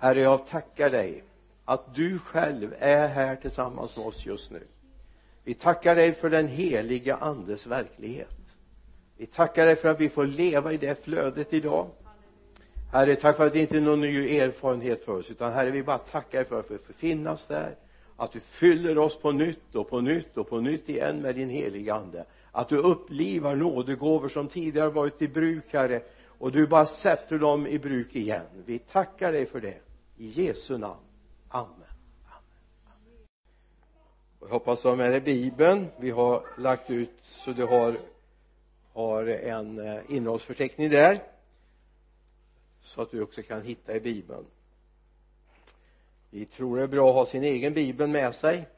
herre jag tackar dig att du själv är här tillsammans med oss just nu. Vi tackar dig för den heliga andes verklighet. Vi tackar dig för att vi får leva i det flödet idag. Herre tack för att det inte är någon ny erfarenhet för oss utan herre vi bara tackar dig för att vi får finnas där. Att du fyller oss på nytt och på nytt och på nytt igen med din heliga ande. Att du upplivar nådegåvor som tidigare varit i bruk herre och du bara sätter dem i bruk igen. Vi tackar dig för det i Jesu namn. Amen. Och jag hoppas du har med dig bibeln. Vi har lagt ut så du har har en eh, innehållsförteckning där. Så att du också kan hitta i bibeln. Vi tror det är bra att ha sin egen bibel med sig.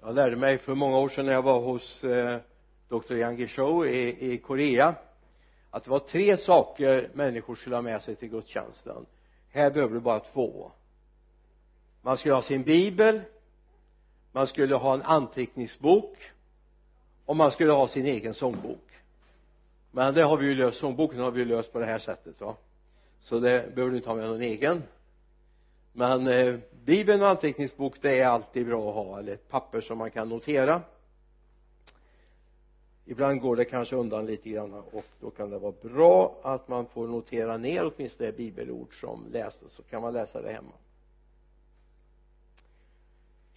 Jag lärde mig för många år sedan när jag var hos eh, Dr. Yang Shou i, i Korea att det var tre saker människor skulle ha med sig till gudstjänsten här behöver du bara två. Man skulle ha sin bibel man skulle ha en anteckningsbok och man skulle ha sin egen sångbok. Men det har vi ju löst, sångboken har vi ju löst på det här sättet va? Så det behöver du inte ha med någon egen. Men eh, bibeln och anteckningsbok det är alltid bra att ha eller ett papper som man kan notera ibland går det kanske undan lite grann och då kan det vara bra att man får notera ner åtminstone det bibelord som lästes så kan man läsa det hemma.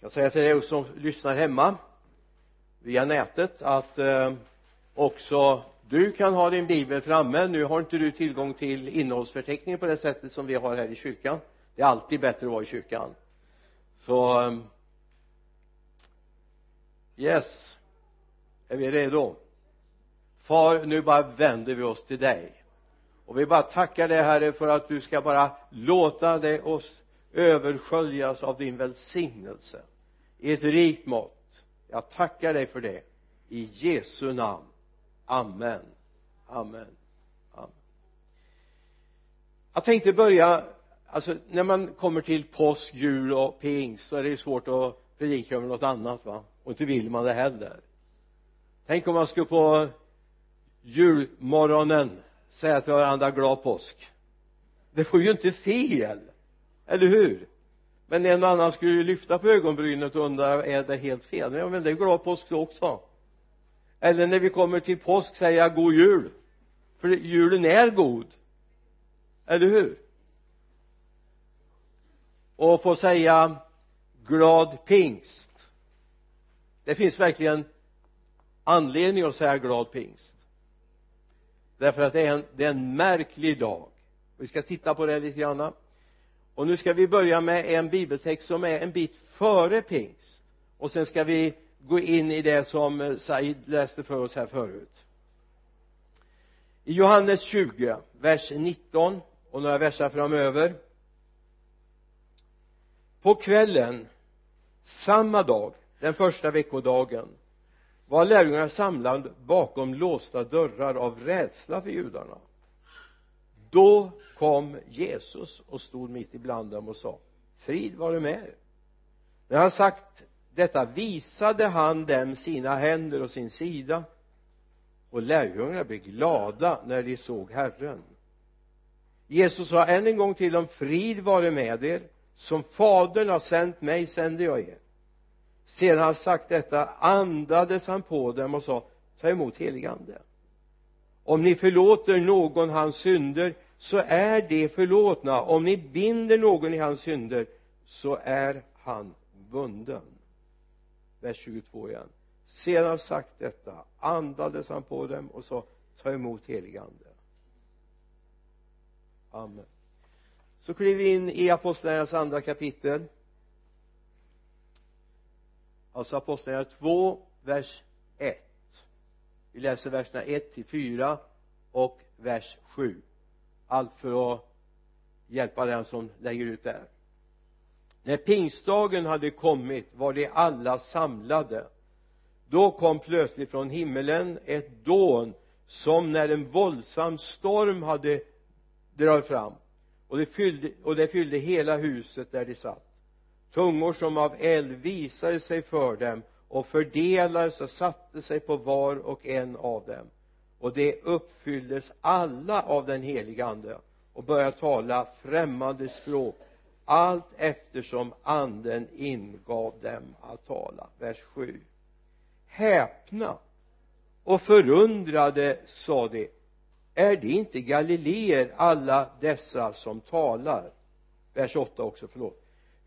Jag kan säga till dig som lyssnar hemma via nätet att eh, också du kan ha din bibel framme. Nu har inte du tillgång till innehållsförteckningen på det sättet som vi har här i kyrkan. Det är alltid bättre att vara i kyrkan. Så eh, yes är vi redo? Far nu bara vänder vi oss till dig. Och vi bara tackar dig herre för att du ska bara låta dig oss översköljas av din välsignelse. I ett rikt mått. Jag tackar dig för det. I Jesu namn. Amen. Amen. Amen. Jag tänkte börja alltså när man kommer till påsk, jul och pingst så är det ju svårt att predika över något annat va? Och inte vill man det heller tänk om man skulle på julmorgonen säga till varandra glad påsk. Det får ju inte fel eller hur? Men en och annan skulle ju lyfta på ögonbrynet och undra är det helt fel? Ja men det är glad påsk också. Eller när vi kommer till påsk säga god jul. För julen är god. Eller hur? Och få säga glad pingst. Det finns verkligen anledning att säga glad pingst. Därför att det är en, det är en märklig dag. Vi ska titta på det lite grann. Och nu ska vi börja med en bibeltext som är en bit före pingst. Och sen ska vi gå in i det som eh, Said läste för oss här förut. I Johannes 20 vers 19 och några versar framöver. På kvällen samma dag den första veckodagen var lärjungarna samlade bakom låsta dörrar av rädsla för judarna. Då kom Jesus och stod mitt ibland dem och sa frid vare med er. När han sagt detta visade han dem sina händer och sin sida och lärjungarna blev glada när de såg Herren. Jesus sa än en gång till dem frid vare med er. Som fadern har sänt mig sänder jag er sedan han sagt detta andades han på dem och sa ta emot heligande. Om ni förlåter någon hans synder så är de förlåtna. Om ni binder någon i hans synder så är han bunden vers 22 igen. Sedan han sagt detta andades han på dem och sa ta emot heligande. Amen. Så kliver vi in i apostlagärningarnas andra kapitel alltså apostlagärningarna 2 vers 1 vi läser verserna 1 till 4 och vers 7 allt för att hjälpa den som lägger ut där. När pingstdagen hade kommit var de alla samlade. Då kom plötsligt från himmelen ett dån som när en våldsam storm hade dragit fram. Och det fyllde, och det fyllde hela huset där de satt tungor som av eld visade sig för dem och fördelades och satte sig på var och en av dem. Och det uppfylldes alla av den heliga ande och började tala främmande språk allt eftersom anden ingav dem att tala. Vers 7 häpna och förundrade sa de är det inte galileer alla dessa som talar? Vers 8 också förlåt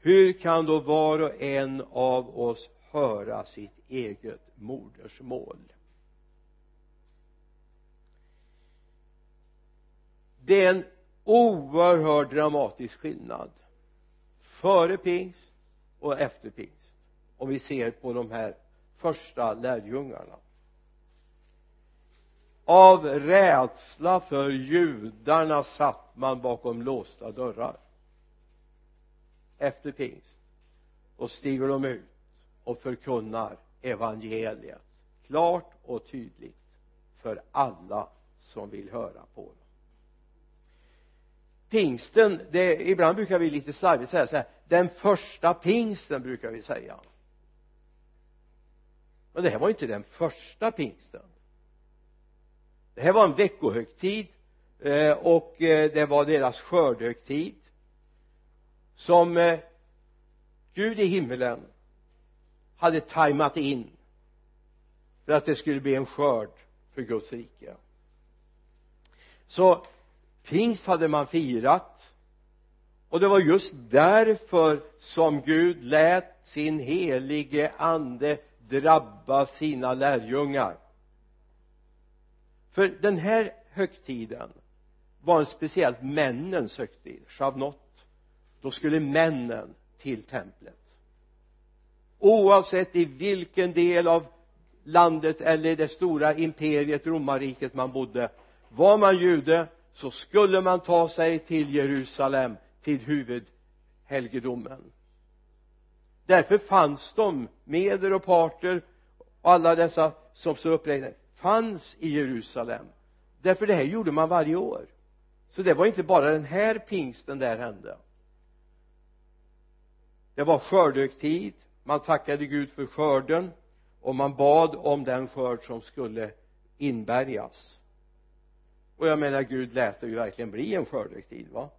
hur kan då var och en av oss höra sitt eget modersmål? Det är en oerhört dramatisk skillnad. Före pingst och efter pingst om vi ser på de här första lärjungarna. Av rädsla för judarna satt man bakom låsta dörrar efter pingst och stiger de ut och förkunnar evangeliet klart och tydligt för alla som vill höra på dem. Pingsten det, ibland brukar vi lite slarvigt säga så här den första pingsten brukar vi säga. Men det här var inte den första pingsten. Det här var en veckohögtid eh, och eh, det var deras skördhögtid som eh, Gud i himmelen hade tajmat in för att det skulle bli en skörd för Guds rike. Så pingst hade man firat. Och det var just därför som Gud lät sin helige ande drabba sina lärjungar. För den här högtiden var en speciellt männens högtid Shavnot då skulle männen till templet. Oavsett i vilken del av landet eller det stora imperiet romarriket man bodde var man jude så skulle man ta sig till Jerusalem till huvudhelgedomen. Därför fanns de meder och parter och alla dessa som står uppräknade fanns i Jerusalem. Därför det här gjorde man varje år. Så det var inte bara den här pingsten där hände det var skördehögtid man tackade Gud för skörden och man bad om den skörd som skulle inbärgas. Och jag menar Gud lät det ju verkligen bli en skördehögtid va?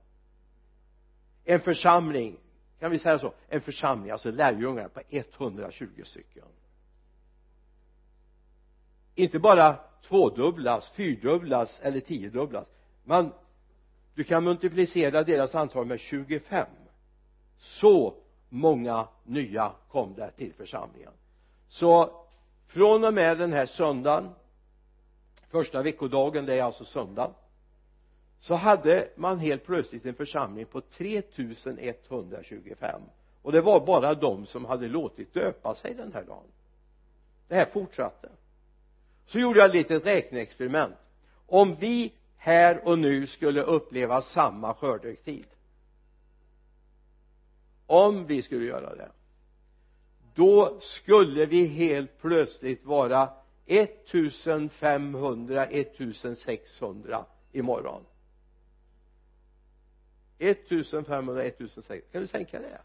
En församling kan vi säga så? En församling alltså lärjungar på 120 stycken. Inte bara tvådubblas, fyrdubblas eller tiodubblas. Man du kan multiplicera deras antal med 25 så många nya kom där till församlingen. Så från och med den här söndagen första veckodagen det är alltså söndag så hade man helt plötsligt en församling på 3125 och det var bara de som hade låtit döpa sig den här dagen. Det här fortsatte. Så gjorde jag ett litet räkneexperiment. Om vi här och nu skulle uppleva samma skördetid om vi skulle göra det då skulle vi helt plötsligt vara 1500 1600 imorgon 1500 1600 kan du tänka dig det?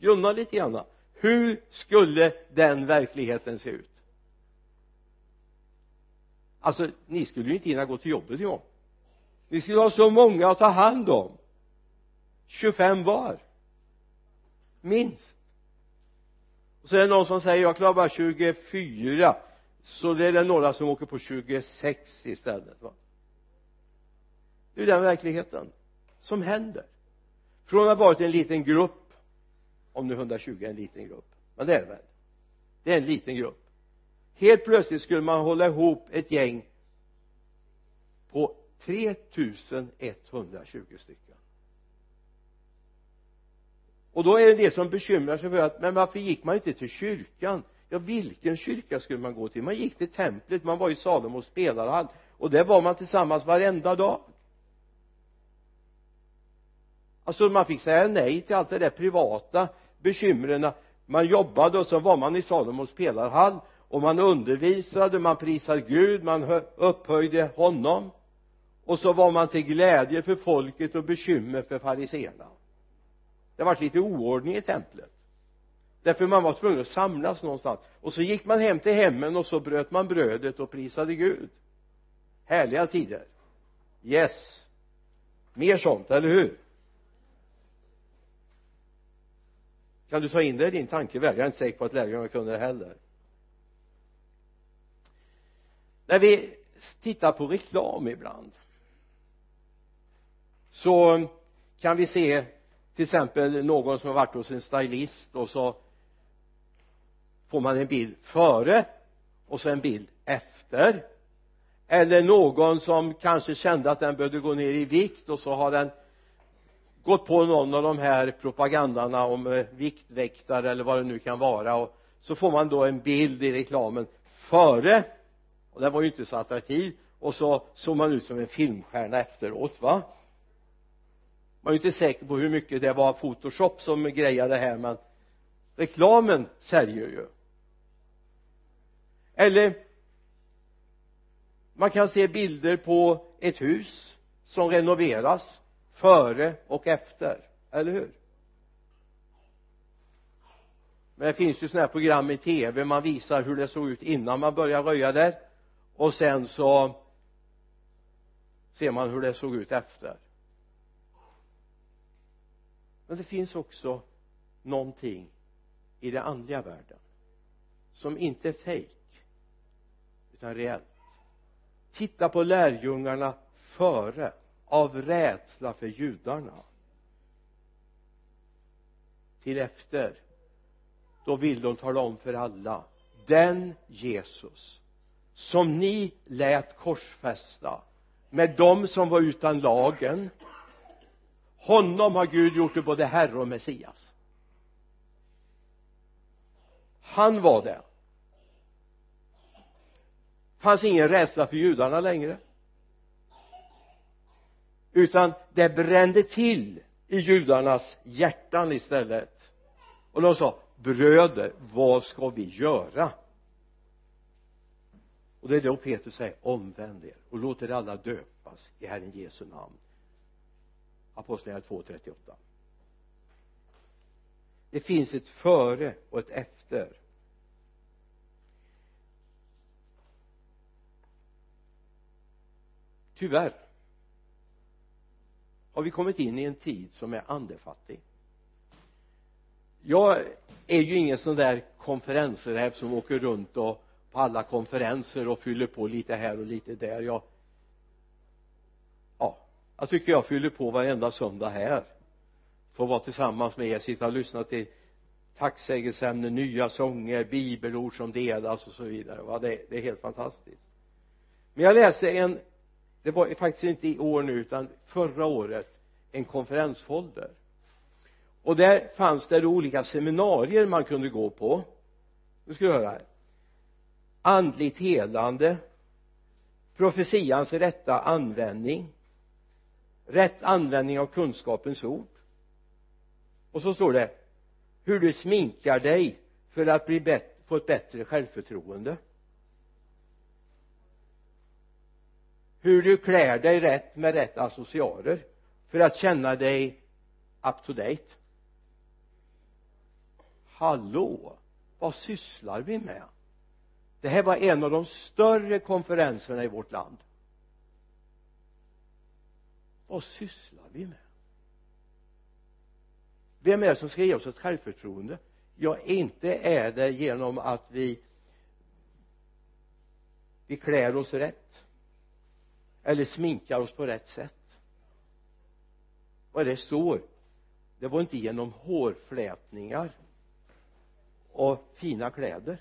Grunna lite grann. Hur skulle den verkligheten se ut? Alltså ni skulle ju inte hinna gå till jobbet imorgon ni skulle ha så många att ta hand om. 25 var. Minst. Och så är det någon som säger jag klarar bara 24 så det är det några som åker på 26 istället va? Det är den verkligheten som händer. Från att ha varit en liten grupp om nu 120 är en liten grupp men det är det väl. Det är en liten grupp. Helt plötsligt skulle man hålla ihop ett gäng på 3120 stycken och då är det en del som bekymrar sig för att men varför gick man inte till kyrkan? Ja vilken kyrka skulle man gå till? Man gick till templet man var i Salomos spelarhall och där var man tillsammans varenda dag. Alltså man fick säga nej till allt det där privata bekymren. Man jobbade och så var man i Salomos spelarhall och man undervisade, man prisade Gud, man upphöjde honom. Och så var man till glädje för folket och bekymmer för fariseerna det var lite oordning i templet. Därför man var tvungen att samlas någonstans. Och så gick man hem till hemmen och så bröt man brödet och prisade Gud. Härliga tider. Yes. Mer sånt, eller hur? Kan du ta in det i din tankevärld jag är inte säker på att lärjungarna kunde det heller. När vi tittar på reklam ibland så kan vi se till exempel någon som har varit hos en stylist och så får man en bild före och så en bild efter. Eller någon som kanske kände att den behövde gå ner i vikt och så har den gått på någon av de här propagandarna om eh, viktväktare eller vad det nu kan vara och så får man då en bild i reklamen före. Och den var ju inte så attraktiv. Och så såg man ut som en filmstjärna efteråt va? Man är ju inte säker på hur mycket det var photoshop som grejade här men reklamen säljer ju. Eller man kan se bilder på ett hus som renoveras före och efter, eller hur? Men det finns ju sådana här program i tv man visar hur det såg ut innan man började röja där. Och sen så ser man hur det såg ut efter men det finns också någonting i den andliga världen som inte är fejk utan reellt. Titta på lärjungarna före av rädsla för judarna till efter. Då vill de tala om för alla den Jesus som ni lät korsfästa med dem som var utan lagen honom har Gud gjort till både Herre och Messias. Han var det. Fanns ingen rädsla för judarna längre. Utan det brände till i judarnas hjärtan istället. Och de sa bröder vad ska vi göra? Och det är då Petrus säger omvänd er och låt er alla döpas i Herren Jesu namn apostlagärningarna 2.38 det finns ett före och ett efter. Tyvärr har vi kommit in i en tid som är andefattig. Jag är ju ingen sån där konferensräv som åker runt och på alla konferenser och fyller på lite här och lite där. Jag jag tycker jag fyller på varenda söndag här. Får vara tillsammans med er sitta och lyssna till tacksägelseämnen, nya sånger, bibelord som delas och så vidare. Va det, det är helt fantastiskt. Men jag läste en det var faktiskt inte i år nu utan förra året en konferensfolder. Och där fanns det olika seminarier man kunde gå på. Nu ska du höra här. Andligt helande profetians rätta användning rätt användning av kunskapens ord. Och så står det hur du sminkar dig för att bli bättre, få ett bättre självförtroende. Hur du klär dig rätt med rätt associarer för att känna dig up to date. Hallå vad sysslar vi med? Det här var en av de större konferenserna i vårt land vad sysslar vi med? Vem är det som ska ge oss ett självförtroende? Ja inte är det genom att vi vi klär oss rätt. Eller sminkar oss på rätt sätt. Vad det står? Det var inte genom hårflätningar och fina kläder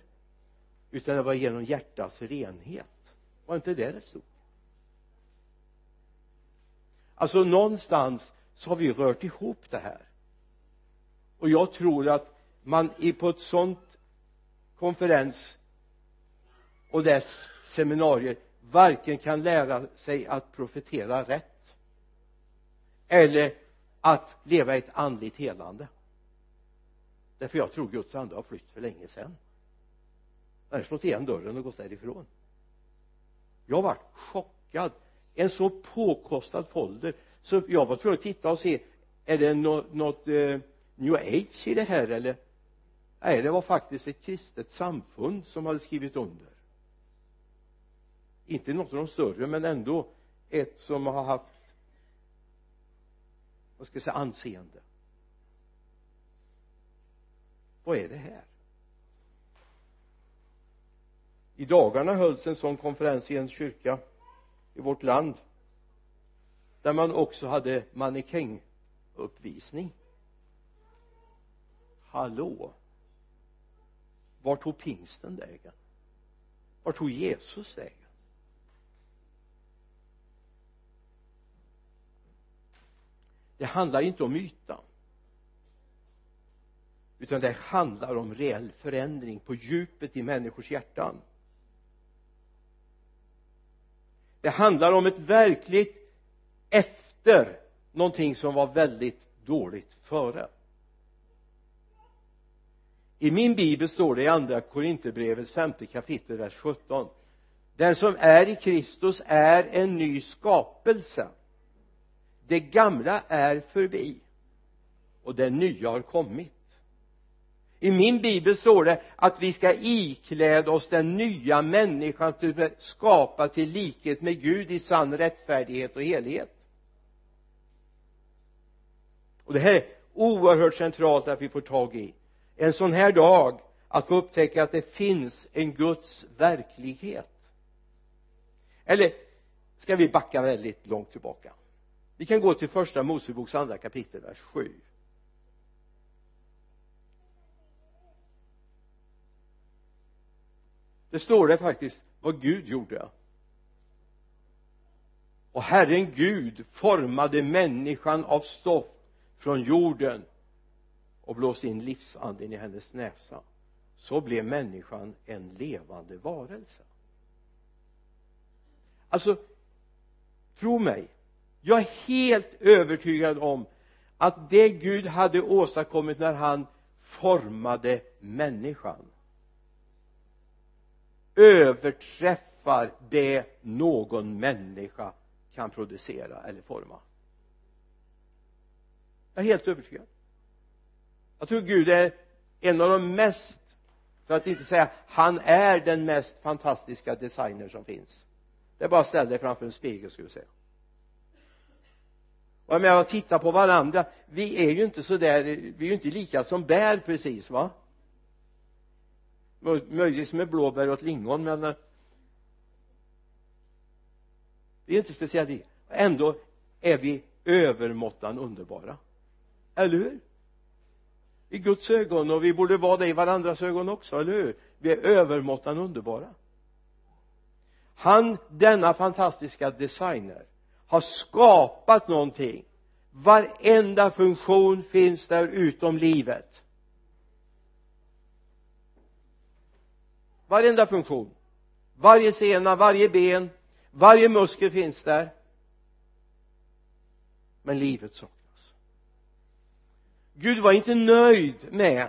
utan det var genom hjärtats renhet. Var inte det det stod alltså någonstans så har vi rört ihop det här. Och jag tror att man i på ett sånt konferens och dess seminarier varken kan lära sig att profetera rätt eller att leva ett andligt helande. Därför jag tror Guds ande har flytt för länge sedan. Han har slått igen dörren och gått därifrån. Jag har varit chockad en så påkostad folder. Så jag var tvungen att titta och se är det något, något eh, new age i det här eller? Nej det var faktiskt ett kristet samfund som hade skrivit under. Inte något av de större men ändå ett som har haft vad ska jag säga anseende. Vad är det här? I dagarna hölls en sån konferens i en kyrka i vårt land där man också hade mannekänguppvisning. Hallå? Vart tog pingsten vägen? Vart tog Jesus vägen? Det handlar inte om ytan utan det handlar om reell förändring på djupet i människors hjärtan. Det handlar om ett verkligt efter någonting som var väldigt dåligt före. I min bibel står det i andra korinthierbrevets femte kapitel vers 17 den som är i Kristus är en ny skapelse. Det gamla är förbi och det nya har kommit i min bibel står det att vi ska ikläda oss den nya människan till skapa till likhet med Gud i sann rättfärdighet och helhet och det här är oerhört centralt att vi får tag i. En sån här dag att få upptäcka att det finns en Guds verklighet. Eller ska vi backa väldigt långt tillbaka? Vi kan gå till första Moseboks andra kapitel vers 7 det står det faktiskt vad Gud gjorde. Och Herren Gud formade människan av stoft från jorden och blåste in livsanden i hennes näsa. Så blev människan en levande varelse. Alltså tro mig jag är helt övertygad om att det Gud hade åstadkommit när han formade människan överträffar det någon människa kan producera eller forma. Jag är helt övertygad. Jag tror Gud är en av de mest för att inte säga han är den mest fantastiska designer som finns. Det är bara att ställa dig framför en spegel skulle jag säga. Och jag menar titta på varandra. Vi är ju inte så där vi är ju inte lika som bär precis va? Möjligtvis med blåbär och ett lingon men eh, vi är inte speciellt ändå är vi övermåttan underbara. Eller hur? I Guds ögon och vi borde vara det i varandras ögon också, eller hur? Vi är övermåttan underbara. Han, denna fantastiska designer har skapat någonting. Varenda funktion finns där utom livet. Varenda funktion. Varje sena, varje ben varje muskel finns där. Men livet saknas. Gud var inte nöjd med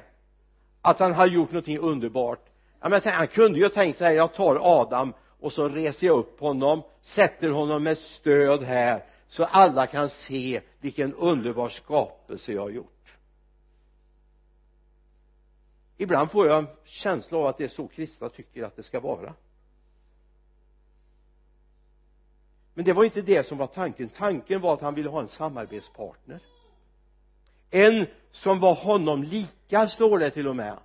att han hade gjort någonting underbart. Ja, men han kunde ju ha tänkt så här, jag tar Adam och så reser jag upp honom sätter honom med stöd här så alla kan se vilken underbar skapelse jag har gjort. Ibland får jag en känsla av att det är så kristna tycker att det ska vara. Men det var inte det som var tanken. Tanken var att han ville ha en samarbetspartner. En som var honom lika står det till och med.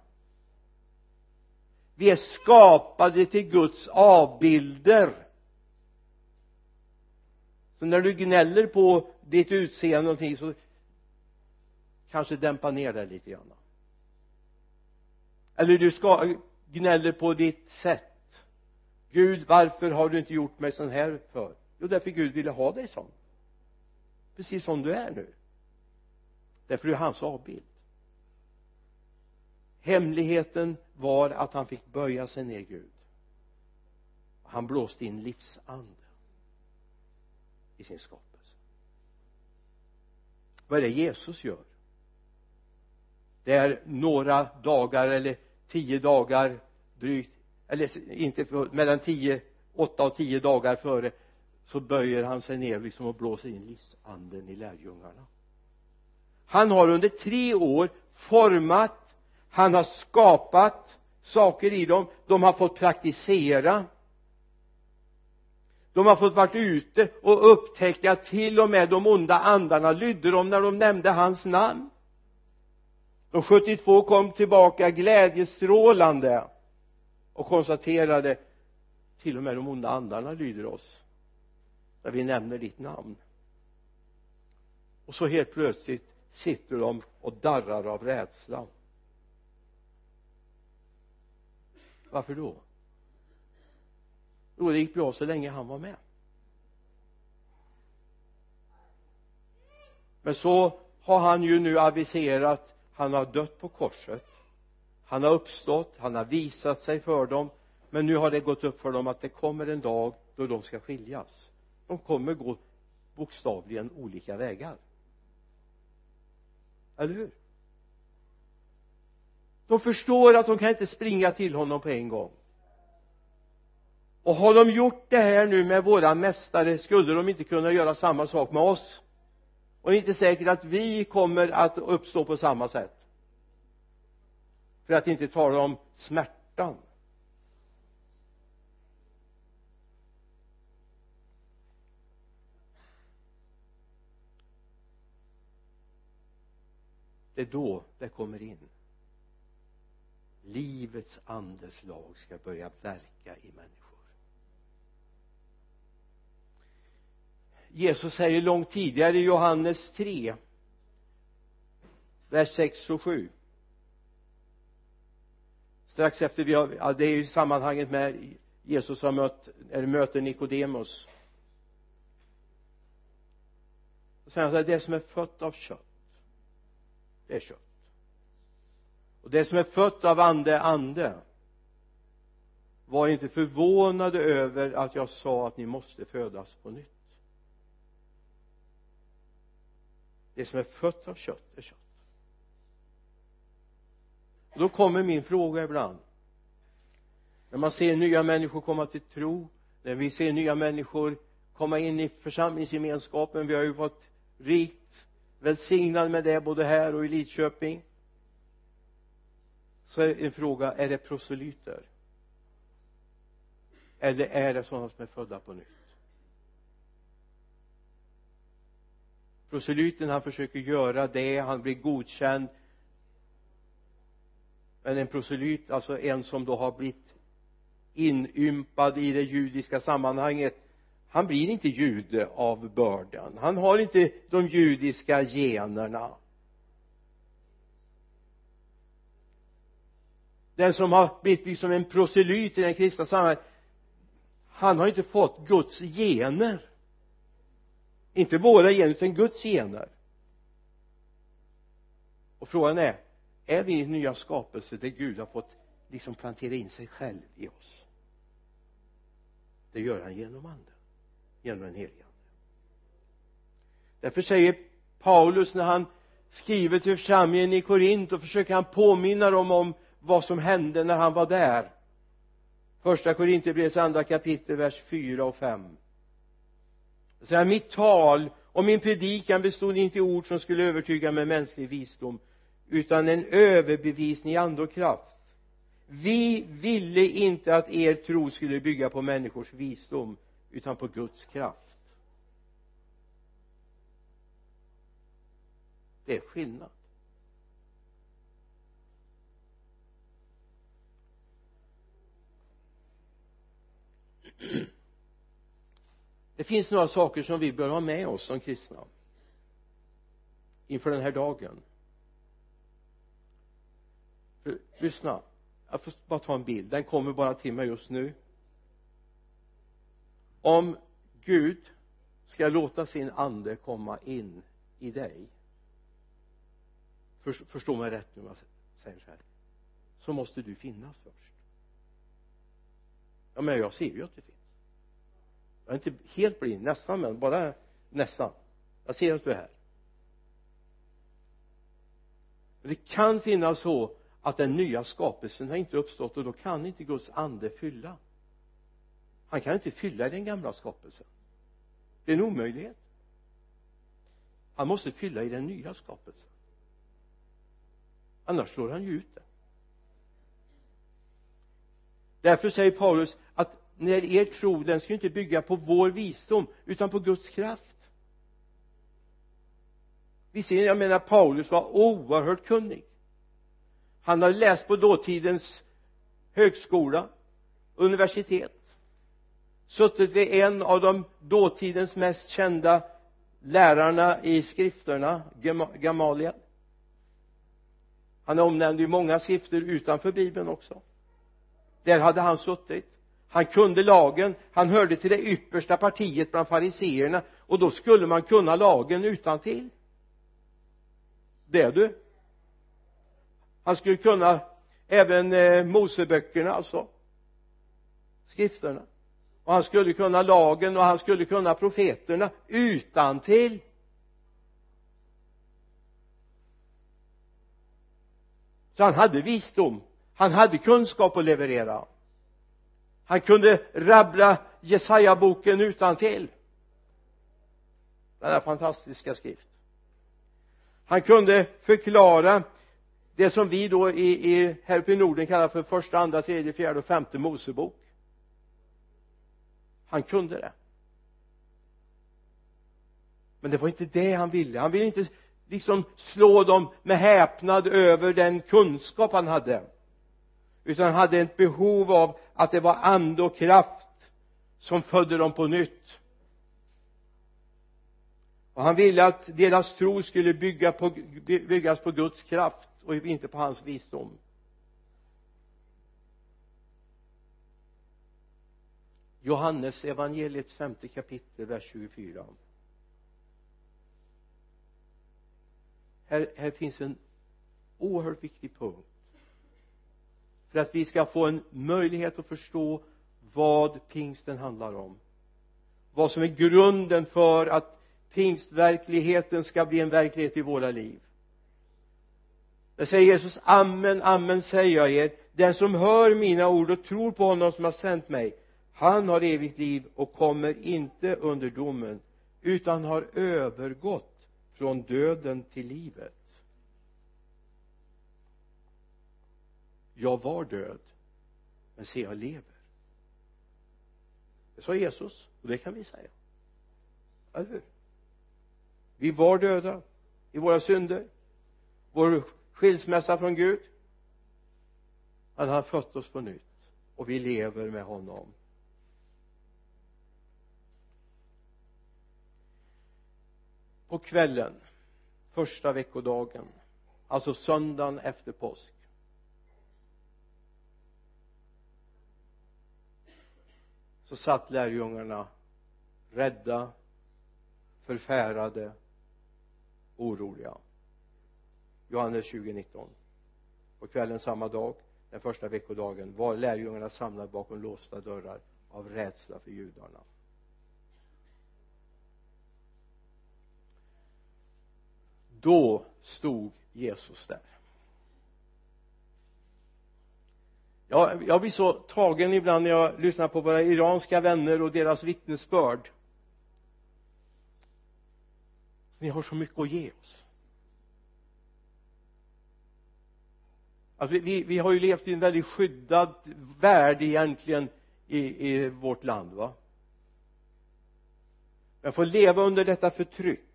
Vi är skapade till Guds avbilder. Så när du gnäller på ditt utseende någonting så kanske dämpa ner det lite grann eller du ska gnäller på ditt sätt. Gud varför har du inte gjort mig sån här för? Jo därför Gud ville ha dig sån. Precis som du är nu. Därför du är hans avbild. Hemligheten var att han fick böja sig ner Gud. Han blåste in livsande i sin skapelse. Vad är det Jesus gör? Det är några dagar eller tio dagar drygt eller inte mellan tio åtta och tio dagar före så böjer han sig ner liksom och blåser in livsanden i lärjungarna. Han har under tre år format han har skapat saker i dem de har fått praktisera. De har fått varit ute och upptäcka att till och med de onda andarna. Lydde dem när de nämnde hans namn? De 72 kom tillbaka glädjestrålande och konstaterade till och med de onda andarna lyder oss när vi nämner ditt namn. Och så helt plötsligt sitter de och darrar av rädsla. Varför då? Jo det gick bra så länge han var med. Men så har han ju nu aviserat han har dött på korset. Han har uppstått han har visat sig för dem. Men nu har det gått upp för dem att det kommer en dag då de ska skiljas. De kommer gå bokstavligen olika vägar. Eller hur? De förstår att de kan inte springa till honom på en gång. Och har de gjort det här nu med våra mästare skulle de inte kunna göra samma sak med oss? Och det är inte säkert att vi kommer att uppstå på samma sätt. För att inte tala om smärtan. Det är då det kommer in. Livets andes lag ska börja verka i människan Jesus säger långt tidigare i Johannes 3 vers 6 och 7 strax efter vi har, ja, det är ju sammanhanget med Jesus har mött, eller möter Nikodemus så säger han så här, det som är fött av kött det är kött. Och det som är fött av ande ande. Var inte förvånade över att jag sa att ni måste födas på nytt. Det som är fött av kött är kött. Och då kommer min fråga ibland. När man ser nya människor komma till tro när vi ser nya människor komma in i församlingsgemenskapen vi har ju fått rikt välsignad med det både här och i Lidköping så är en fråga är det proselyter? Eller är det sådana som är födda på nytt? Proselyten han försöker göra det han blir godkänd. Men en proselyt alltså en som då har blivit inympad i det judiska sammanhanget han blir inte jude av bördan. Han har inte de judiska generna. Den som har blivit liksom en proselyt i den kristna samhället han har inte fått Guds gener inte våra gener utan Guds gener. Och frågan är är vi nya skapelser där Gud har fått liksom plantera in sig själv i oss? Det gör han genom anden genom den helige ande. Därför säger Paulus när han skriver till församlingen i Korint och försöker han påminna dem om vad som hände när han var där. Första Korinthierbrevets andra kapitel vers 4 och 5 så här, mitt tal och min predikan bestod inte i ord som skulle övertyga med mänsklig visdom utan en överbevisning i ande och kraft. Vi ville inte att er tro skulle bygga på människors visdom utan på Guds kraft. Det är skillnad. det finns några saker som vi bör ha med oss som kristna inför den här dagen. För, lyssna jag får bara ta en bild. Den kommer bara till mig just nu. Om Gud ska låta sin ande komma in i dig förstå mig rätt nu om jag säger så här så måste du finnas först. Ja men jag ser ju att du finns jag är inte helt blind. Nästan men bara nästan. Jag ser att du är här. Det kan finnas så att den nya skapelsen har inte uppstått och då kan inte Guds ande fylla. Han kan inte fylla den gamla skapelsen. Det är en omöjlighet. Han måste fylla i den nya skapelsen. Annars slår han ju ut den därför säger Paulus att när er tro den ska ju inte bygga på vår visdom utan på Guds kraft. Visserligen jag menar Paulus var oerhört kunnig. Han hade läst på dåtidens högskola universitet suttit vid en av de dåtidens mest kända lärarna i skrifterna Gamaliel. Han är omnämnd i många skrifter utanför bibeln också. Där hade han suttit han kunde lagen. Han hörde till det yppersta partiet bland fariseerna. Och då skulle man kunna lagen utan till. Det du. Han skulle kunna även eh, Moseböckerna alltså. Skrifterna. Och han skulle kunna lagen och han skulle kunna profeterna utan till. Så han hade visdom. Han hade kunskap att leverera han kunde rabbla Jesaja-boken utan till denna fantastiska skrift. Han kunde förklara det som vi då i, i här uppe i Norden kallar för första, andra, tredje, fjärde och femte Mosebok. Han kunde det. Men det var inte det han ville. Han ville inte liksom slå dem med häpnad över den kunskap han hade. Utan han hade ett behov av att det var ande och kraft som födde dem på nytt. Och han ville att deras tro skulle bygga på, byggas på Guds kraft och inte på hans visdom. Johannes evangeliets femte kapitel vers 24 här, här finns en oerhört viktig punkt för att vi ska få en möjlighet att förstå vad pingsten handlar om. Vad som är grunden för att pingstverkligheten ska bli en verklighet i våra liv. Där säger Jesus amen, amen säger jag er. Den som hör mina ord och tror på honom som har sänt mig han har evigt liv och kommer inte under domen utan har övergått från döden till livet. Jag var död men se jag lever. Det sa Jesus och det kan vi säga. Eller hur? Vi var döda i våra synder vår skilsmässa från Gud. Han har fött oss på nytt och vi lever med honom. På kvällen första veckodagen alltså söndagen efter påsk så satt lärjungarna rädda förfärade oroliga. Johannes 20.19 på kvällen samma dag den första veckodagen var lärjungarna samlade bakom låsta dörrar av rädsla för judarna. Då stod Jesus där. Jag, jag blir så tagen ibland när jag lyssnar på våra iranska vänner och deras vittnesbörd. Ni har så mycket att ge oss. Alltså vi, vi har ju levt i en väldigt skyddad värld egentligen i, i vårt land va? Men får leva under detta förtryck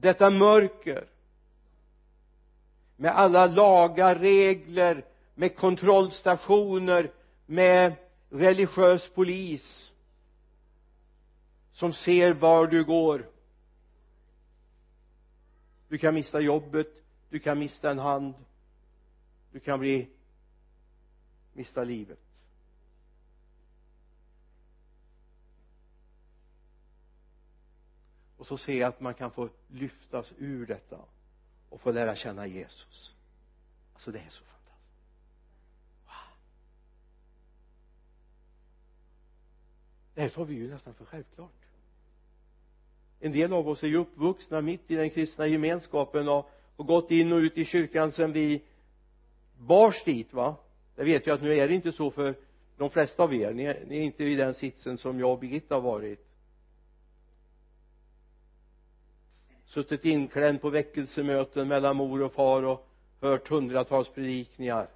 detta mörker med alla lagar, regler med kontrollstationer med religiös polis som ser var du går. Du kan mista jobbet du kan mista en hand du kan bli mista livet. Och så ser jag att man kan få lyftas ur detta och få lära känna Jesus. Alltså det är så fantastiskt wow det här tar vi ju nästan för självklart. En del av oss är ju uppvuxna mitt i den kristna gemenskapen och, och gått in och ut i kyrkan sedan vi bars dit va? Jag vet ju att nu är det inte så för de flesta av er. Ni är, ni är inte i den sitsen som jag och Birgitta har varit. Suttit inklämd på väckelsemöten mellan mor och far och hört hundratals predikningar.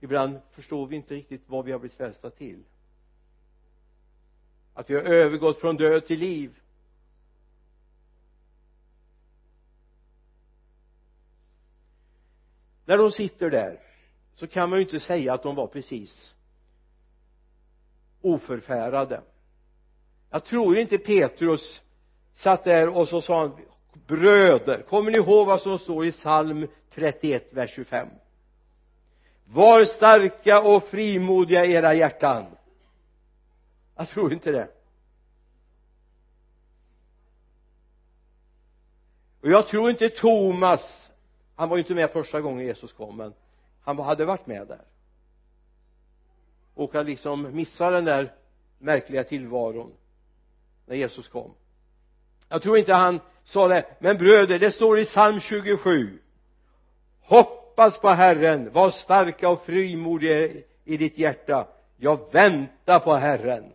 Ibland förstår vi inte riktigt vad vi har blivit frälsta till. Att vi har övergått från död till liv. När de sitter där så kan man ju inte säga att de var precis oförfärade. Jag tror inte Petrus satt där och så sa han bröder kommer ni ihåg vad som står i psalm 31 vers 25 var starka och frimodiga i era hjärtan. Jag tror inte det. Och jag tror inte Thomas han var ju inte med första gången Jesus kom men han hade varit med där. Och han liksom missa den där märkliga tillvaron när Jesus kom. Jag tror inte han sa det men bröder det står i psalm 27 hoppas på Herren. Var starka och frimodiga i ditt hjärta. Jag väntar på Herren.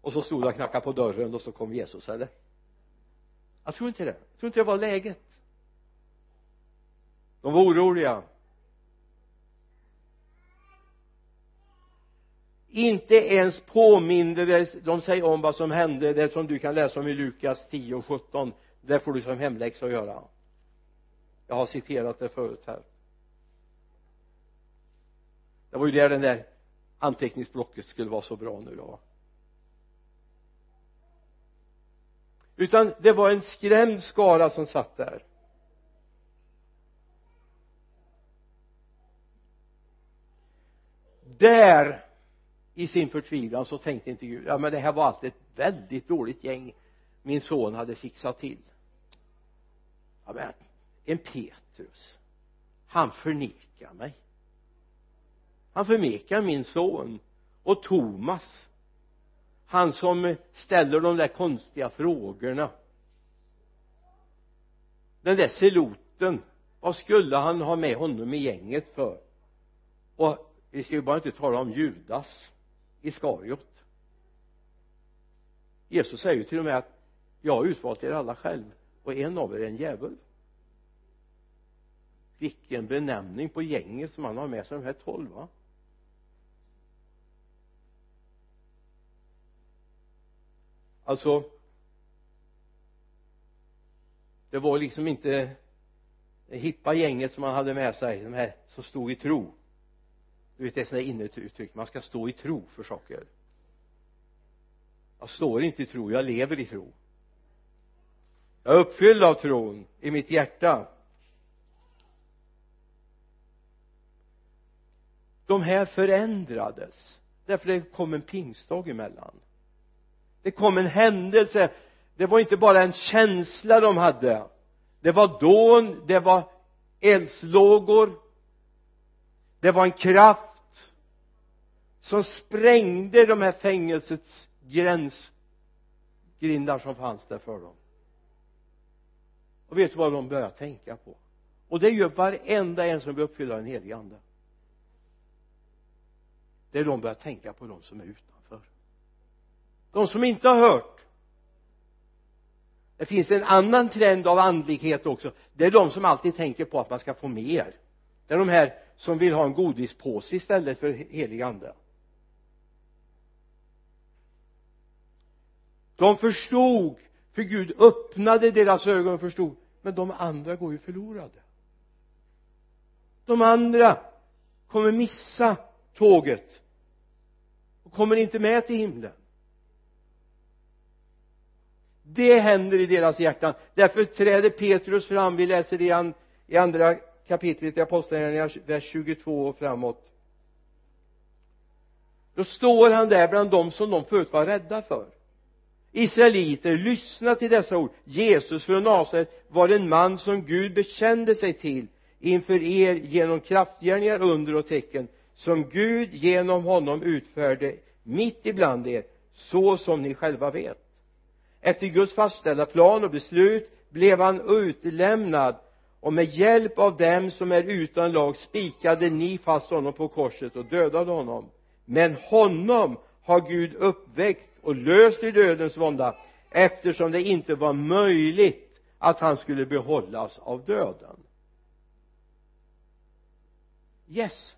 Och så stod jag och knackade på dörren och så kom Jesus eller? Jag tror inte det. Jag tror inte det var läget. De var oroliga. Inte ens påminde de sig om vad som hände. Det som du kan läsa om i Lukas 10 och 17 det får du som hemläxa att göra jag har citerat det förut här. Det var ju där den där anteckningsblocket skulle vara så bra nu då. Utan det var en skrämd skara som satt där. Där i sin förtvivlan så tänkte inte Gud ja men det här var allt ett väldigt dåligt gäng min son hade fixat till. Ja men en Petrus. Han förnekar mig. Han förnekar min son och Thomas. Han som ställer de där konstiga frågorna. Den där seloten vad skulle han ha med honom i gänget för? Och vi ska ju bara inte tala om Judas Iskariot. Jesus säger ju till och med att jag har utvalt er alla själv och en av er är en djävul vilken benämning på gänget som han har med sig de här tolv va? Alltså det var liksom inte det hippa gänget som han hade med sig de här som stod i tro. Du vet det är sådana inneuttryck man ska stå i tro för saker. Jag står inte i tro jag lever i tro. Jag är uppfylld av tron i mitt hjärta. De här förändrades. Därför det kom en pingstdag emellan. Det kom en händelse. Det var inte bara en känsla de hade. Det var dån, det var eldslågor. Det var en kraft som sprängde de här fängelsets gränsgrindar som fanns där för dem. Och vet du vad de började tänka på? Och det gör varenda en som blir uppfylld av den helige ande det är de börjar tänka på de som är utanför. De som inte har hört. Det finns en annan trend av andlighet också. Det är de som alltid tänker på att man ska få mer. Det är de här som vill ha en godispåse istället för helig ande de förstod för Gud öppnade deras ögon och förstod men de andra går ju förlorade. De andra kommer missa tåget och kommer inte med till himlen. Det händer i deras hjärtan. Därför träder Petrus fram. Vi läser det i andra kapitlet i apostlagärningarna vers 22 och framåt. Då står han där bland dem som de förut var rädda för. Israeliter lyssna till dessa ord. Jesus från Nasaret var en man som Gud bekände sig till inför er genom kraftgärningar under och tecken som Gud genom honom utförde mitt ibland er så som ni själva vet. Efter Guds fastställda plan och beslut blev han utlämnad och med hjälp av dem som är utan lag spikade ni fast honom på korset och dödade honom. Men honom har Gud uppväckt och löst i dödens vånda eftersom det inte var möjligt att han skulle behållas av döden. Yes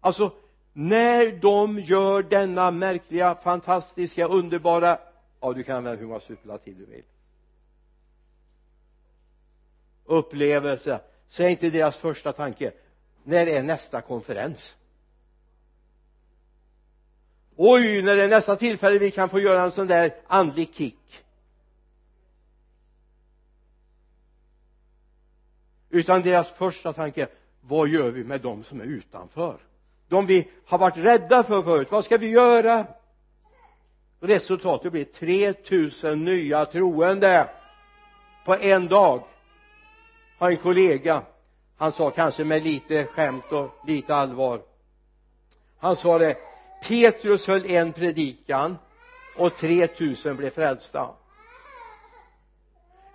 alltså när de gör denna märkliga fantastiska underbara ja du kan använda hur många superlativ du vill. Upplevelse. Så är inte deras första tanke. När är nästa konferens? Oj när är nästa tillfälle vi kan få göra en sån där andlig kick? Utan deras första tanke vad gör vi med de som är utanför? De vi har varit rädda för förut. Vad ska vi göra? Resultatet blir 3000 nya troende. På en dag har en kollega han sa kanske med lite skämt och lite allvar. Han sa det Petrus höll en predikan och 3000 blev frälsta.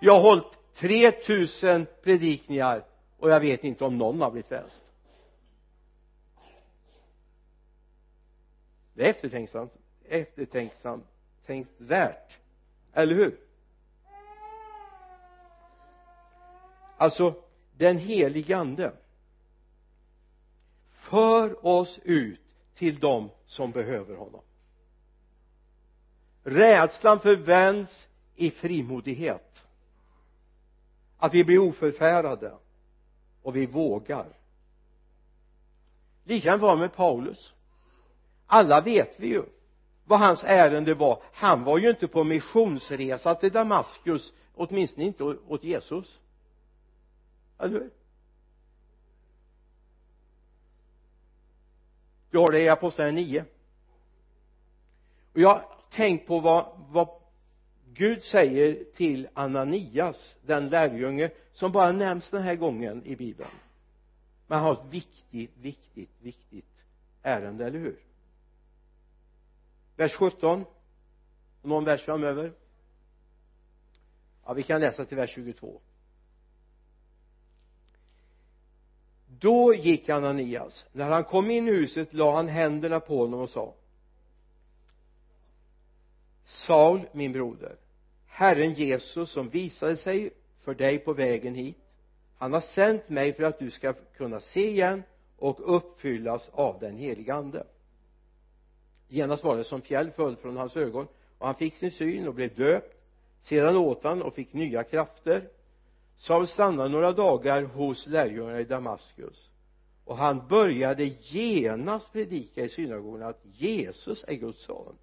Jag har hållit 3000 predikningar och jag vet inte om någon har blivit frälst. Det är eftertänksamt eftertänksamt tänkvärt. Eller hur? Alltså den helige ande för oss ut till dem som behöver honom. Rädslan förvänds i frimodighet. Att vi blir oförfärade och vi vågar. Likadant var det med Paulus alla vet vi ju vad hans ärende var. Han var ju inte på missionsresa till Damaskus åtminstone inte åt Jesus. Eller hur? Du har det i apostlagärningarna 9 och jag har tänkt på vad, vad Gud säger till Ananias den lärjunge som bara nämns den här gången i bibeln. Men han har ett viktigt, viktigt, viktigt ärende, eller hur? Vers 17 någon vers framöver. Ja vi kan läsa till vers 22 då gick Ananias. När han kom in i huset la han händerna på honom och sa Saul min broder Herren Jesus som visade sig för dig på vägen hit han har sänt mig för att du ska kunna se igen och uppfyllas av den heliga ande genast var det som fjäll föll från hans ögon och han fick sin syn och blev döpt. Sedan åt han och fick nya krafter. Saul stannade några dagar hos lärjungarna i Damaskus och han började genast predika i synagogan att Jesus är Guds son.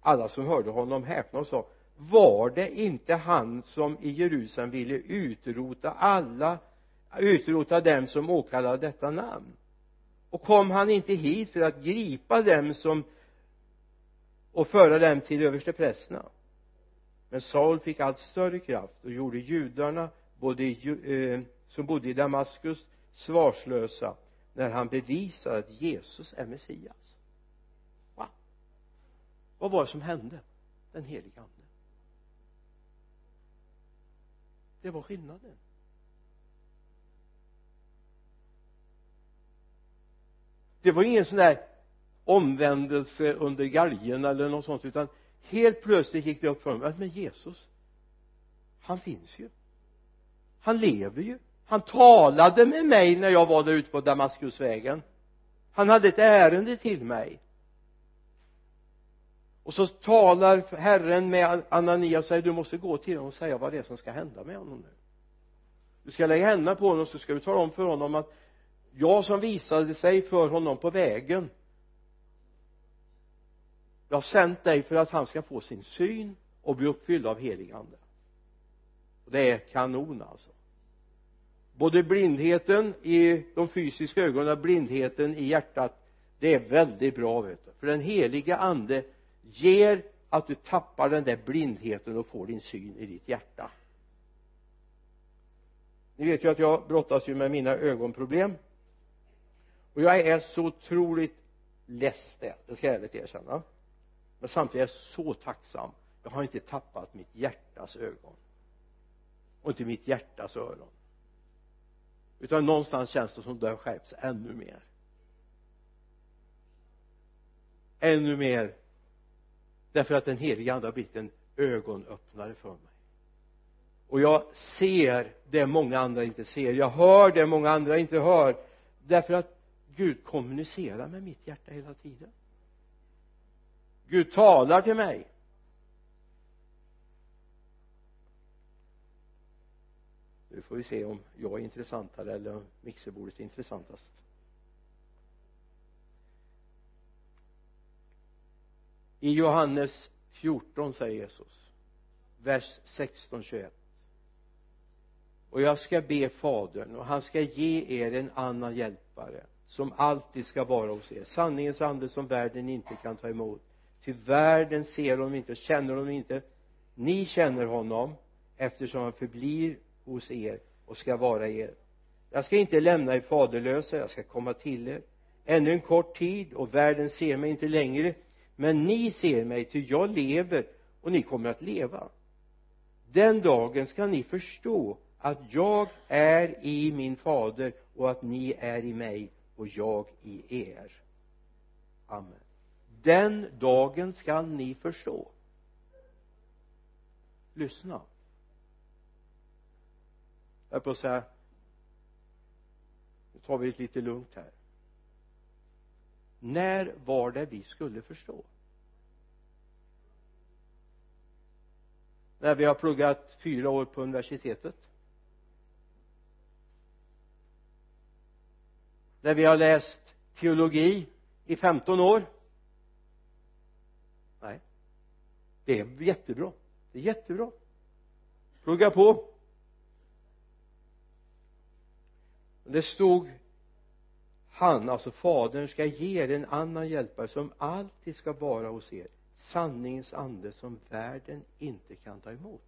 Alla som hörde honom häpnade och sa var det inte han som i Jerusalem ville utrota alla utrota dem som åkallade detta namn? Och kom han inte hit för att gripa dem som och föra dem till översteprästerna men Saul fick allt större kraft och gjorde judarna både eh, som bodde i Damaskus svarslösa när han bevisade att Jesus är Messias. Va? Vad var det som hände? Den helige ande. Det var skillnaden. Det var ingen sån där omvändelse under galgen eller något sånt utan helt plötsligt gick det upp för honom men Jesus han finns ju. Han lever ju. Han talade med mig när jag var där ute på Damaskusvägen. Han hade ett ärende till mig. Och så talar Herren med Anania och säger du måste gå till honom och säga vad det är som ska hända med honom nu. Du ska lägga händerna på honom så ska du tala om för honom att jag som visade sig för honom på vägen. Jag har sänt dig för att han ska få sin syn och bli uppfylld av helig ande. Och det är kanon alltså. Både blindheten i de fysiska ögonen och blindheten i hjärtat det är väldigt bra vet du. För den heliga ande ger att du tappar den där blindheten och får din syn i ditt hjärta. Ni vet ju att jag brottas ju med mina ögonproblem och jag är så otroligt less det, det ska jag ärligt erkänna. Men samtidigt är jag så tacksam. Jag har inte tappat mitt hjärtas ögon. Och inte mitt hjärtas öron. Utan någonstans känns det som det har skärpts ännu mer. Ännu mer. Därför att den helige ande har blivit en ögonöppnare för mig. Och jag ser det många andra inte ser. Jag hör det många andra inte hör. Därför att Gud kommunicerar med mitt hjärta hela tiden. Gud talar till mig. Nu får vi se om jag är intressantare eller om mixerbordet är intressantast. I Johannes 14 säger Jesus vers 16 21 och jag ska be fadern och han ska ge er en annan hjälpare som alltid ska vara hos er. Sanningens ande som världen inte kan ta emot. Ty världen ser honom inte och känner honom inte. Ni känner honom eftersom han förblir hos er och ska vara er. Jag ska inte lämna er faderlösa jag ska komma till er. Ännu en kort tid och världen ser mig inte längre. Men ni ser mig ty jag lever och ni kommer att leva. Den dagen ska ni förstå att jag är i min fader och att ni är i mig och jag i er. Amen. Den dagen skall ni förstå. Lyssna. Jag på att säga nu tar vi det lite lugnt här. När var det vi skulle förstå? När vi har pluggat fyra år på universitetet? När vi har läst teologi i 15 år. Nej det är jättebra. Det är jättebra. Plugga på. Det stod han, alltså fadern, ska ge er en annan hjälpare som alltid ska vara hos er. Sanningens ande som världen inte kan ta emot.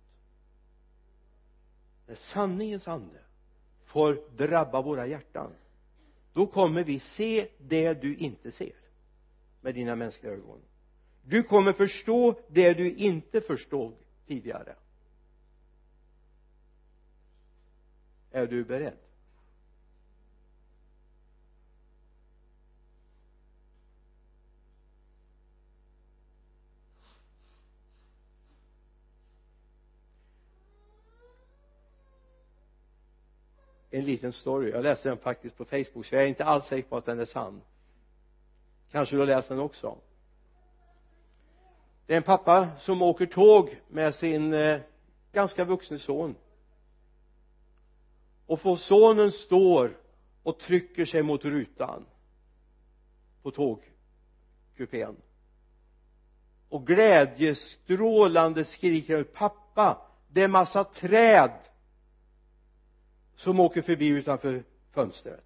När sanningens ande får drabba våra hjärtan då kommer vi se det du inte ser med dina mänskliga ögon. Du kommer förstå det du inte förstod tidigare. Är du beredd? En liten story. Jag läste den faktiskt på facebook så jag är inte alls säker på att den är sann. Kanske du har läst den också. Det är en pappa som åker tåg med sin eh, ganska vuxne son. Och får sonen står och trycker sig mot rutan på tågkupén. Och glädjestrålande skriker pappa det är massa träd som åker förbi utanför fönstret.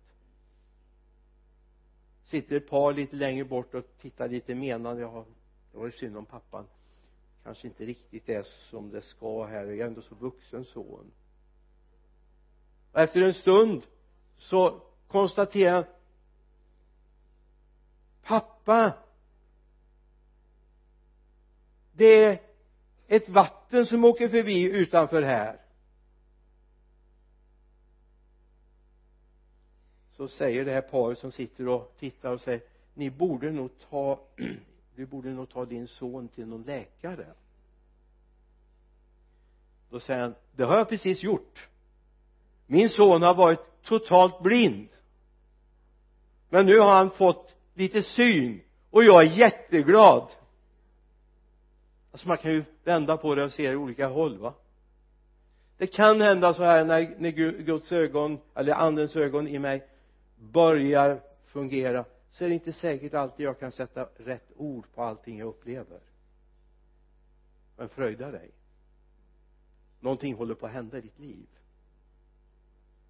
Sitter ett par lite längre bort och tittar lite menande. Ja det var ju synd om pappan. Kanske inte riktigt är som det ska här. Jag är ändå så vuxen son. Och efter en stund så konstaterar han pappa det är ett vatten som åker förbi utanför här. Så säger det här paret som sitter och tittar och säger ni borde nog ta du borde nog ta din son till någon läkare. Då säger han det har jag precis gjort. Min son har varit totalt blind. Men nu har han fått lite syn och jag är jätteglad. Alltså man kan ju vända på det och se det i olika håll va? Det kan hända så här när, när Guds ögon eller andens ögon i mig börjar fungera så är det inte säkert alltid jag kan sätta rätt ord på allting jag upplever. Men fröjda dig. Någonting håller på att hända i ditt liv.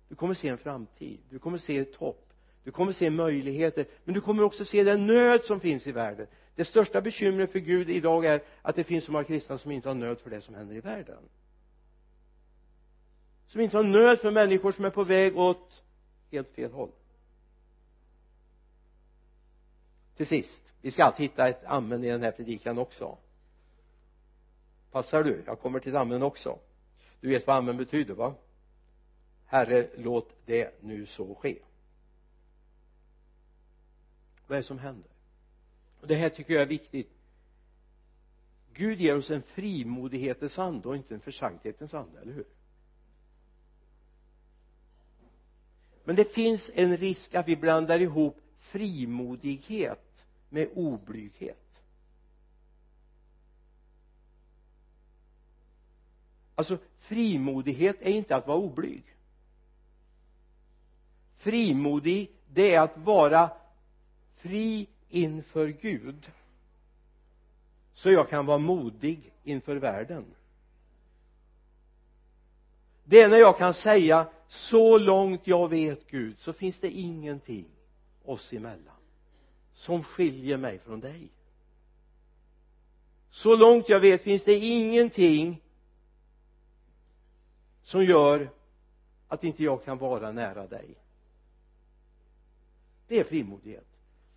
Du kommer se en framtid. Du kommer se ett hopp. Du kommer se möjligheter. Men du kommer också se den nöd som finns i världen. Det största bekymret för Gud idag är att det finns så många kristna som inte har nöd för det som händer i världen. Som inte har nöd för människor som är på väg åt helt fel håll. till sist. Vi ska alltid hitta ett amen i den här predikan också. Passar du? Jag kommer till ett amen också. Du vet vad amen betyder va? Herre låt det nu så ske. Vad är det som händer? Och det här tycker jag är viktigt. Gud ger oss en frimodighetens ande och inte en försankthetens ande, eller hur? Men det finns en risk att vi blandar ihop frimodighet med oblyghet alltså frimodighet är inte att vara oblyg. Frimodig det är att vara fri inför Gud så jag kan vara modig inför världen. Det är när jag kan säga så långt jag vet Gud så finns det ingenting oss emellan som skiljer mig från dig. Så långt jag vet finns det ingenting som gör att inte jag kan vara nära dig. Det är frimodighet.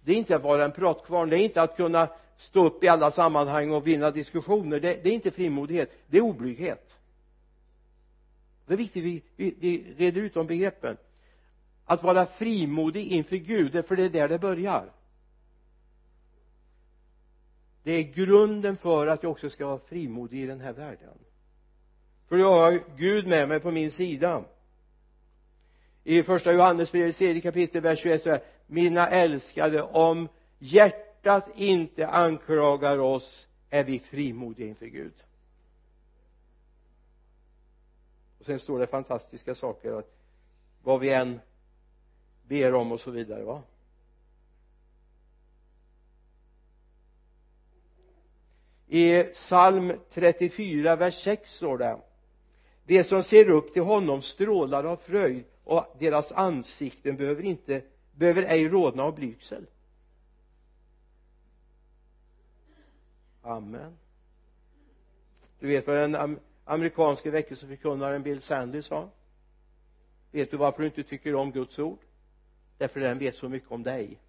Det är inte att vara en pratkvarn det är inte att kunna stå upp i alla sammanhang och vinna diskussioner. Det, det är inte frimodighet. Det är oblyghet det är viktigt vi, vi, vi reder ut de begreppen. Att vara frimodig inför Gud för det är där det börjar det är grunden för att jag också ska vara frimodig i den här världen. För då har jag Gud med mig på min sida. I första Johannesbrevet tredje kapitel vers 21 så är mina älskade om hjärtat inte anklagar oss är vi frimodiga inför Gud. Och sen står det fantastiska saker att vad vi än ber om och så vidare va? I psalm 34 vers 6 står det de som ser upp till honom strålar av fröjd och deras ansikten behöver inte behöver ej rodna av blygsel. Amen. Du vet vad den amerikanske väckelseförkunnaren Bill Sandy sa? Vet du varför du inte tycker om Guds ord? Därför den vet så mycket om dig.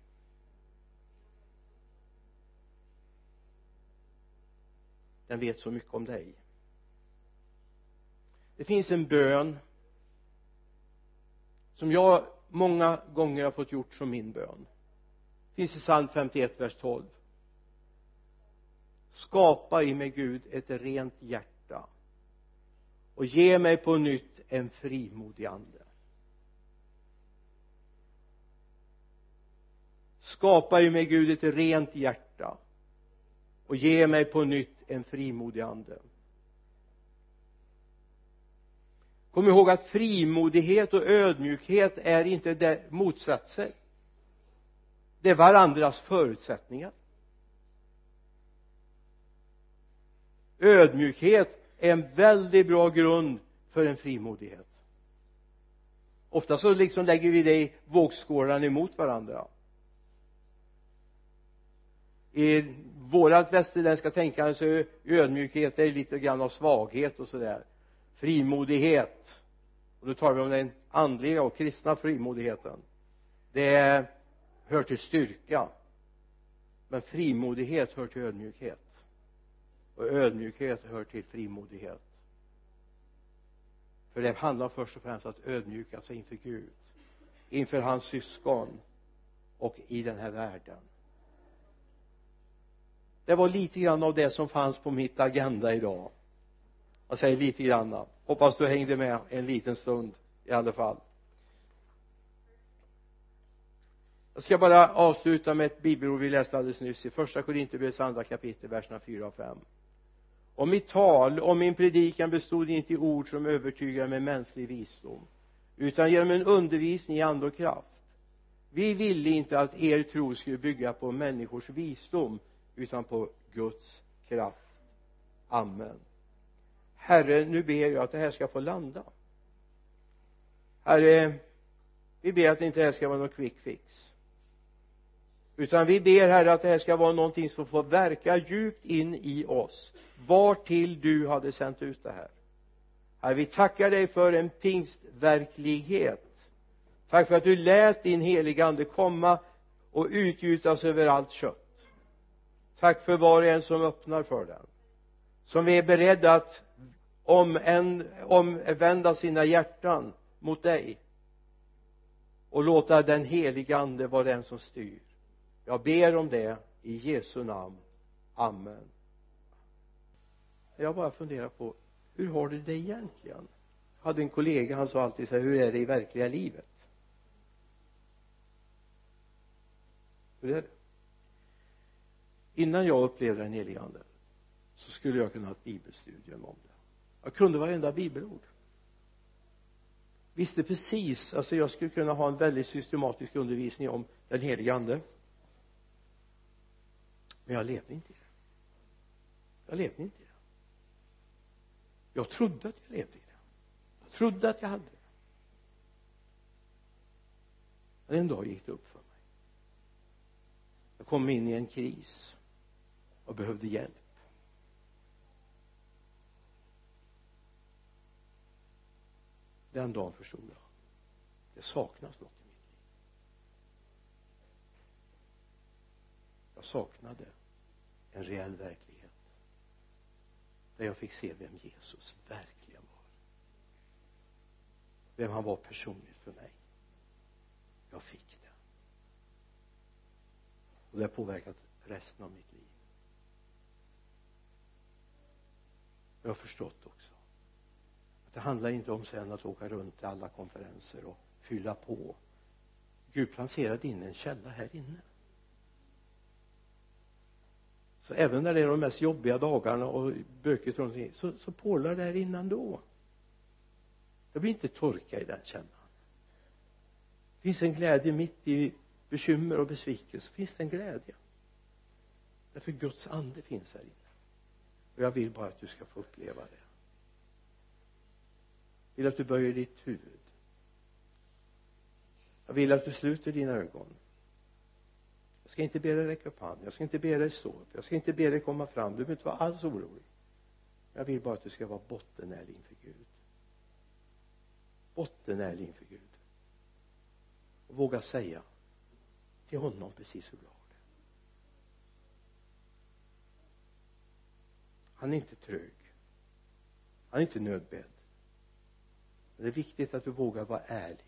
Den vet så mycket om dig. Det finns en bön som jag många gånger har fått gjort som min bön. Det finns i psalm 51 vers 12 skapa i mig Gud ett rent hjärta och ge mig på nytt en frimodig ande. Skapa i mig Gud ett rent hjärta och ge mig på nytt en frimodig ande. Kom ihåg att frimodighet och ödmjukhet är inte det motsatser det är varandras förutsättningar. Ödmjukhet är en väldigt bra grund för en frimodighet. Ofta så liksom lägger vi det i vågskålarna emot varandra i vårat västerländska tänkande så är ödmjukhet är lite grann av svaghet och sådär. Frimodighet. Och då talar vi om den andliga och kristna frimodigheten. Det hör till styrka. Men frimodighet hör till ödmjukhet. Och ödmjukhet hör till frimodighet. För det handlar först och främst om att ödmjuka sig inför Gud inför hans syskon och i den här världen det var lite grann av det som fanns på mitt agenda idag. Jag säger lite grann. Hoppas du hängde med en liten stund i alla fall. Jag ska bara avsluta med ett bibelord vi läste alldeles nyss i första Korinthierbrevets andra kapitel verserna 4 och 5 och mitt tal och min predikan bestod inte i ord som övertygar med mänsklig visdom utan genom en undervisning i ande och kraft. Vi ville inte att er tro skulle bygga på människors visdom utan på Guds kraft. Amen. Herre nu ber jag att det här ska få landa. Herre vi ber att det inte här ska vara någon quick fix. Utan vi ber herre att det här ska vara någonting som får verka djupt in i oss vartill du hade sänt ut det här. Herre vi tackar dig för en pingstverklighet. Tack för att du lät din heliga ande komma och utgjutas över allt kött tack för var och en som öppnar för den. Som vi är beredda att omänd, omvända sina hjärtan mot dig och låta den heliga ande vara den som styr. Jag ber om det i Jesu namn. Amen. Jag bara funderar på hur har du det egentligen? Jag hade en kollega han sa alltid så här hur är det i verkliga livet? Hur är det? Innan jag upplevde den helige ande så skulle jag kunna ha ett bibelstudium om det. Jag kunde varenda bibelord. Visste precis alltså jag skulle kunna ha en väldigt systematisk undervisning om den helige ande. Men jag levde inte i det. Jag levde inte i det. Jag trodde att jag levde i det. Jag trodde att jag hade det. Men en dag gick det upp för mig. Jag kom in i en kris och behövde hjälp. Den dagen förstod jag. Det saknas något i mitt liv. Jag saknade en reell verklighet. Där jag fick se vem Jesus verkligen var. Vem han var personligt för mig. Jag fick det. Och det har påverkat resten av mitt liv. Jag har förstått också. Att det handlar inte om sen att åka runt till alla konferenser och fylla på. Gud placerade in en källa här inne. Så även när det är de mest jobbiga dagarna och bökigt runt omkring så, så porlar det här innan då. Det blir inte torka i den källan. Det finns en glädje mitt i bekymmer och besvikelse finns det en glädje. Därför Guds ande finns här inne och jag vill bara att du ska få uppleva det. Jag vill att du böjer ditt huvud. Jag vill att du sluter dina ögon. Jag ska inte be dig räcka upp handen. Jag ska inte be dig stå upp. Jag ska inte be dig komma fram. Du behöver inte vara alls orolig. Jag vill bara att du ska vara bottenärlig inför Gud. Bottenärlig inför Gud. Och våga säga till honom precis hur du har han är inte trög. Han är inte nödbedd. Men det är viktigt att du vågar vara ärlig.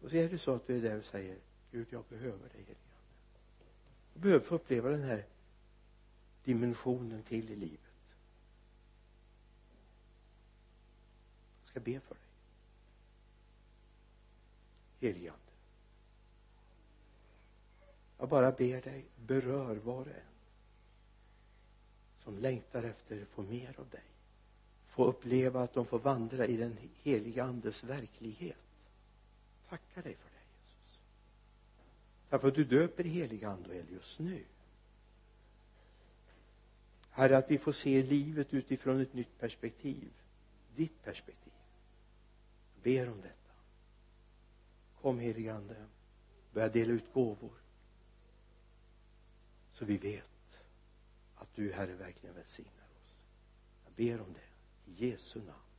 Och så är det så att du är där och säger Gud jag behöver dig helige jag behöver få uppleva den här dimensionen till i livet. Jag ska be för dig. Helige ande. Jag bara ber dig berör var och en som längtar efter att få mer av dig. Få uppleva att de får vandra i den heliga andes verklighet. Tackar dig för det Jesus. Tack för att du döper heliga ande just nu. Herre att vi får se livet utifrån ett nytt perspektiv. Ditt perspektiv. Jag ber om detta. Kom helige ande. Börja dela ut gåvor. Så vi vet att du herre verkligen välsignar oss. Jag ber om det i Jesu namn.